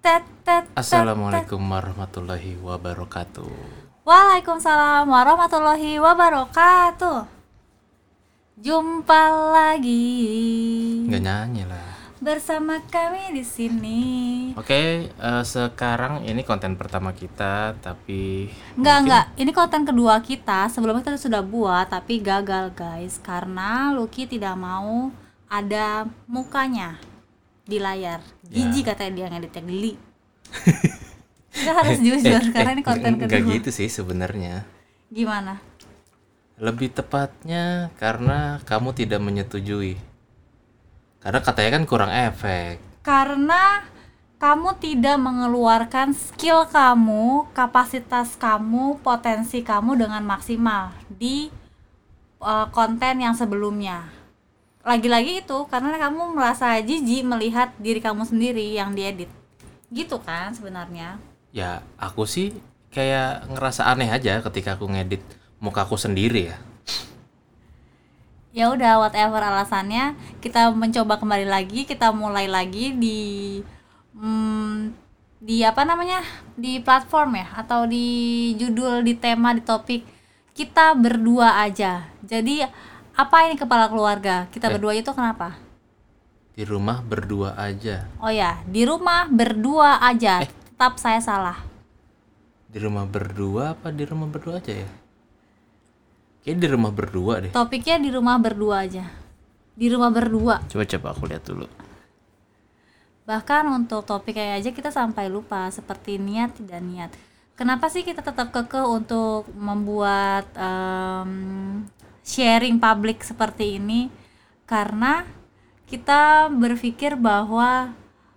Assalamualaikum warahmatullahi wabarakatuh. Waalaikumsalam warahmatullahi wabarakatuh. Jumpa lagi Nggak nyanyi lah. bersama kami di sini. Oke, eh, sekarang ini konten pertama kita, tapi Enggak, mungkin- enggak. Ini konten kedua kita. Sebelumnya kita sudah buat tapi gagal, guys. Karena Lucky tidak mau ada mukanya di layar. Jijik katanya dia ngeditnya geli. Kita harus jujur karena ini konten kedua. gitu sih sebenarnya. Gimana? Lebih tepatnya karena kamu tidak menyetujui. Karena katanya kan kurang efek. Karena kamu tidak mengeluarkan skill kamu, kapasitas kamu, potensi kamu dengan maksimal di uh, konten yang sebelumnya. Lagi-lagi itu karena kamu merasa jijik melihat diri kamu sendiri yang diedit. Gitu kan sebenarnya. Ya, aku sih kayak ngerasa aneh aja ketika aku ngedit mukaku sendiri ya. Ya udah whatever alasannya, kita mencoba kembali lagi, kita mulai lagi di hmm, di apa namanya? di platform ya atau di judul, di tema, di topik kita berdua aja. Jadi apa ini kepala keluarga? Kita Eh. berdua itu kenapa? Di rumah berdua aja. Oh ya, di rumah berdua aja. Tetap saya salah. Di rumah berdua apa di rumah berdua aja ya? Kayaknya di rumah berdua deh. Topiknya di rumah berdua aja. Di rumah berdua. Coba coba aku lihat dulu. Bahkan untuk topik kayak aja kita sampai lupa seperti niat tidak niat. Kenapa sih kita tetap kekeh untuk membuat em, sharing publik seperti ini? Karena kita berpikir bahwa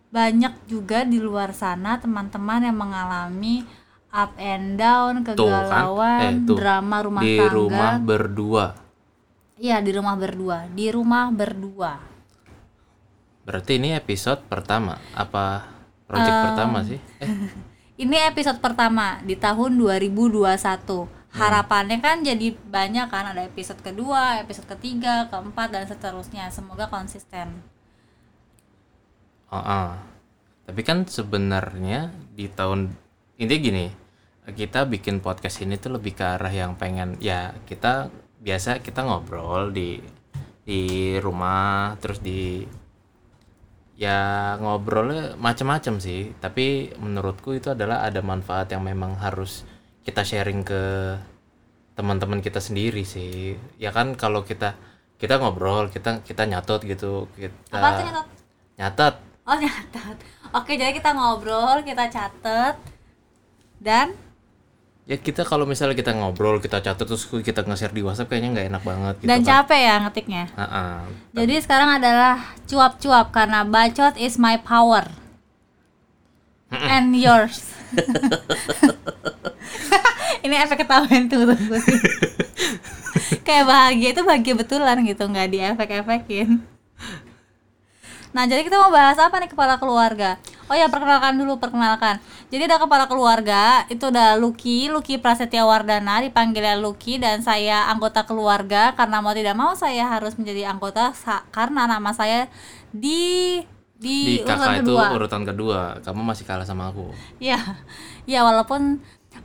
banyak juga di luar sana teman-teman yang mengalami up and down, Tuh kan? kegalauan, Eh, tuh. drama rumah di tangga. rumah berdua. Iya, di rumah berdua. Di rumah berdua. Berarti ini episode pertama apa project pertama sih? Eh, Ini episode pertama di tahun 2021. Harapannya kan jadi banyak kan ada episode kedua, episode ketiga, keempat dan seterusnya. Semoga konsisten. oh, oh. Tapi kan sebenarnya di tahun intinya gini, kita bikin podcast ini tuh lebih ke arah yang pengen ya kita biasa kita ngobrol di di rumah terus di ya ngobrolnya macam-macam sih tapi menurutku itu adalah ada manfaat yang memang harus kita sharing ke teman-teman kita sendiri sih ya kan kalau kita kita ngobrol kita kita nyatot gitu kita Apa tuh nyatet? nyatet Oh nyatet. Oke jadi kita ngobrol, kita catet dan ya kita kalau misalnya kita ngobrol kita catat terus kita nge-share di WhatsApp kayaknya nggak enak banget gitu dan kan capek ya ngetiknya. Ha-ha. Jadi sekarang adalah cuap-cuap karena bacot is my power. And yours. Ini efek ketahuan tuh tunggu sih. Kayak bahagia itu bahagia betulan gitu, nggak di efek-efekin. Nah, jadi kita mau bahas apa nih kepala keluarga? Oh ya, perkenalkan dulu, perkenalkan. Jadi ada kepala keluarga, itu udah Lucky, Lucky Prasetya Wardana, dipanggilnya Lucky dan saya anggota keluarga karena mau tidak mau saya harus menjadi anggota karena nama saya di di, di urutan kakak itu kedua. urutan kedua kamu masih kalah sama aku Ya, ya walaupun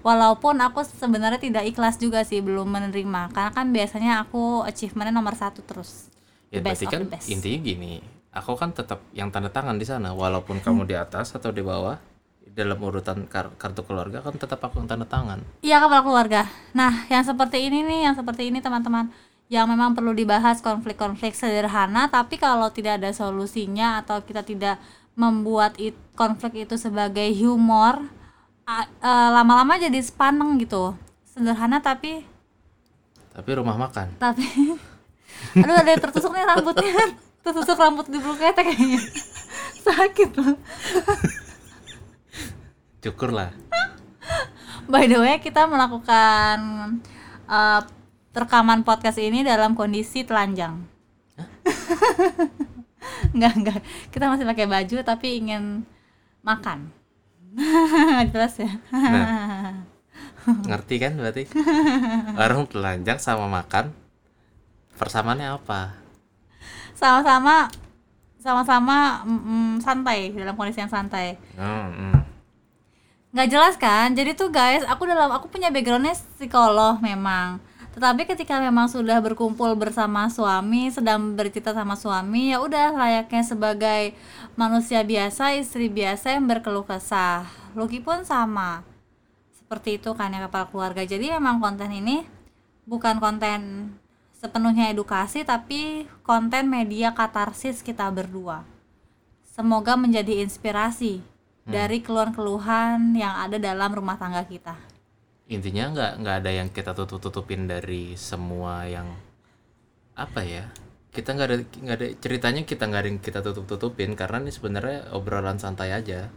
walaupun aku sebenarnya tidak ikhlas juga sih belum menerima karena kan biasanya aku achievementnya nomor satu terus. ya best berarti of kan best. intinya gini aku kan tetap yang tanda tangan di sana walaupun kamu di atas atau di bawah dalam urutan kar- kartu keluarga kan tetap aku yang tanda tangan Iya kepala keluarga. Nah, yang seperti ini nih, yang seperti ini teman-teman, yang memang perlu dibahas konflik-konflik sederhana, tapi kalau tidak ada solusinya atau kita tidak membuat it- konflik itu sebagai humor, eh, lama-lama jadi sepaneng gitu. Sederhana tapi tapi rumah makan. tapi aduh ada yang tertusuk nih rambutnya. Tertusuk rambut di bulu ketek kayaknya. Sakit loh. Cukur lah. By the way kita melakukan uh, rekaman podcast ini dalam kondisi telanjang. Enggak enggak kita masih pakai baju tapi ingin makan jelas ya. Ngerti kan berarti? Orang telanjang sama makan persamaannya apa? Sama-sama sama-sama mm, mm, santai dalam kondisi yang santai. Hmm, hmm. nggak jelas kan? Jadi tuh guys aku dalam aku punya backgroundnya psikolog memang tetapi ketika memang sudah berkumpul bersama suami sedang bercerita sama suami ya udah layaknya sebagai manusia biasa istri biasa yang berkeluh kesah. Lucky pun sama. Seperti itu kan ya kepala keluarga. Jadi memang konten ini bukan konten sepenuhnya edukasi tapi konten media katarsis kita berdua. Semoga menjadi inspirasi dari keluhan-keluhan yang ada dalam rumah tangga kita intinya nggak nggak ada yang kita tutup tutupin dari semua yang apa ya kita nggak ada nggak ada ceritanya kita nggak ada yang kita tutup tutupin karena ini sebenarnya obrolan santai aja.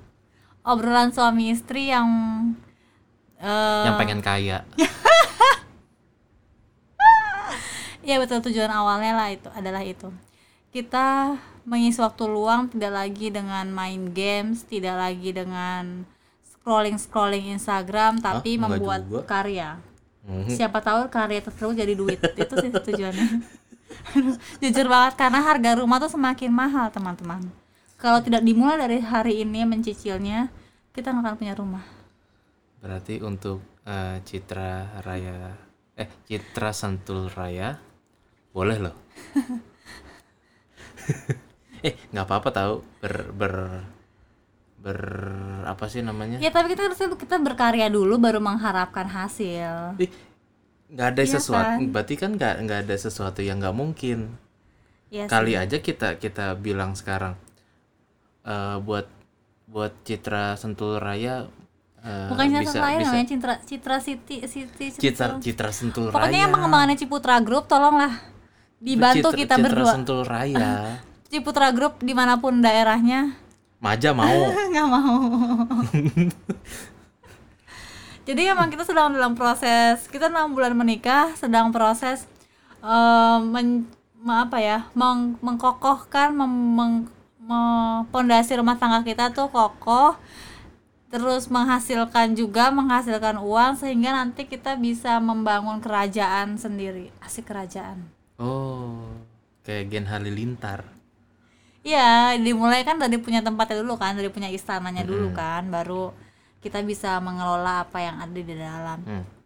Obrolan suami istri yang eh, yang pengen kaya. Ya betul tujuan awalnya lah itu adalah itu. Kita mengisi waktu luang tidak lagi dengan main games tidak lagi dengan scrolling scrolling Instagram tapi enggak membuat juga. karya. Hmm. siapa tahu karya tersebut jadi duit. Itu sih tujuannya. Jujur banget karena harga rumah tuh semakin mahal teman-teman. Kalau tidak dimulai dari hari ini mencicilnya kita nggak akan punya rumah. Berarti untuk eh, Citra Raya eh Citra Sentul Raya boleh loh. Eh nggak apa-apa tahu ber ber ber apa sih namanya? Ya tapi kita harus kita berkarya dulu baru mengharapkan hasil. Ih, nggak ada Iya sesuatu kan? berarti kan nggak nggak ada sesuatu yang nggak mungkin. Ya kali aja kita kita bilang sekarang eh, buat buat Citra Sentul Raya eh, bukan Citra bisa lain bisa. namanya? Citra Citra City City Citra Citra Sentul pokoknya yang Raya. pengembangannya Ciputra Group tolonglah dibantu Citra- kita Citra berdua. Sentul Raya. Ciputra Group di mana pun daerahnya Maja mau. Nggak mau. Jadi emang kita sedang dalam proses kita enam bulan menikah sedang proses eh, men, me- apa ya meng- mengkokohkan mem- meng- pondasi rumah tangga kita tuh kokoh terus menghasilkan juga menghasilkan uang sehingga nanti kita bisa membangun kerajaan sendiri. Asik kerajaan. Oh kayak Gen Halilintar Iya, dimulai kan dari punya tempatnya dulu kan, dari punya istananya dulu kan, baru kita bisa mengelola apa yang ada di dalam. hmm.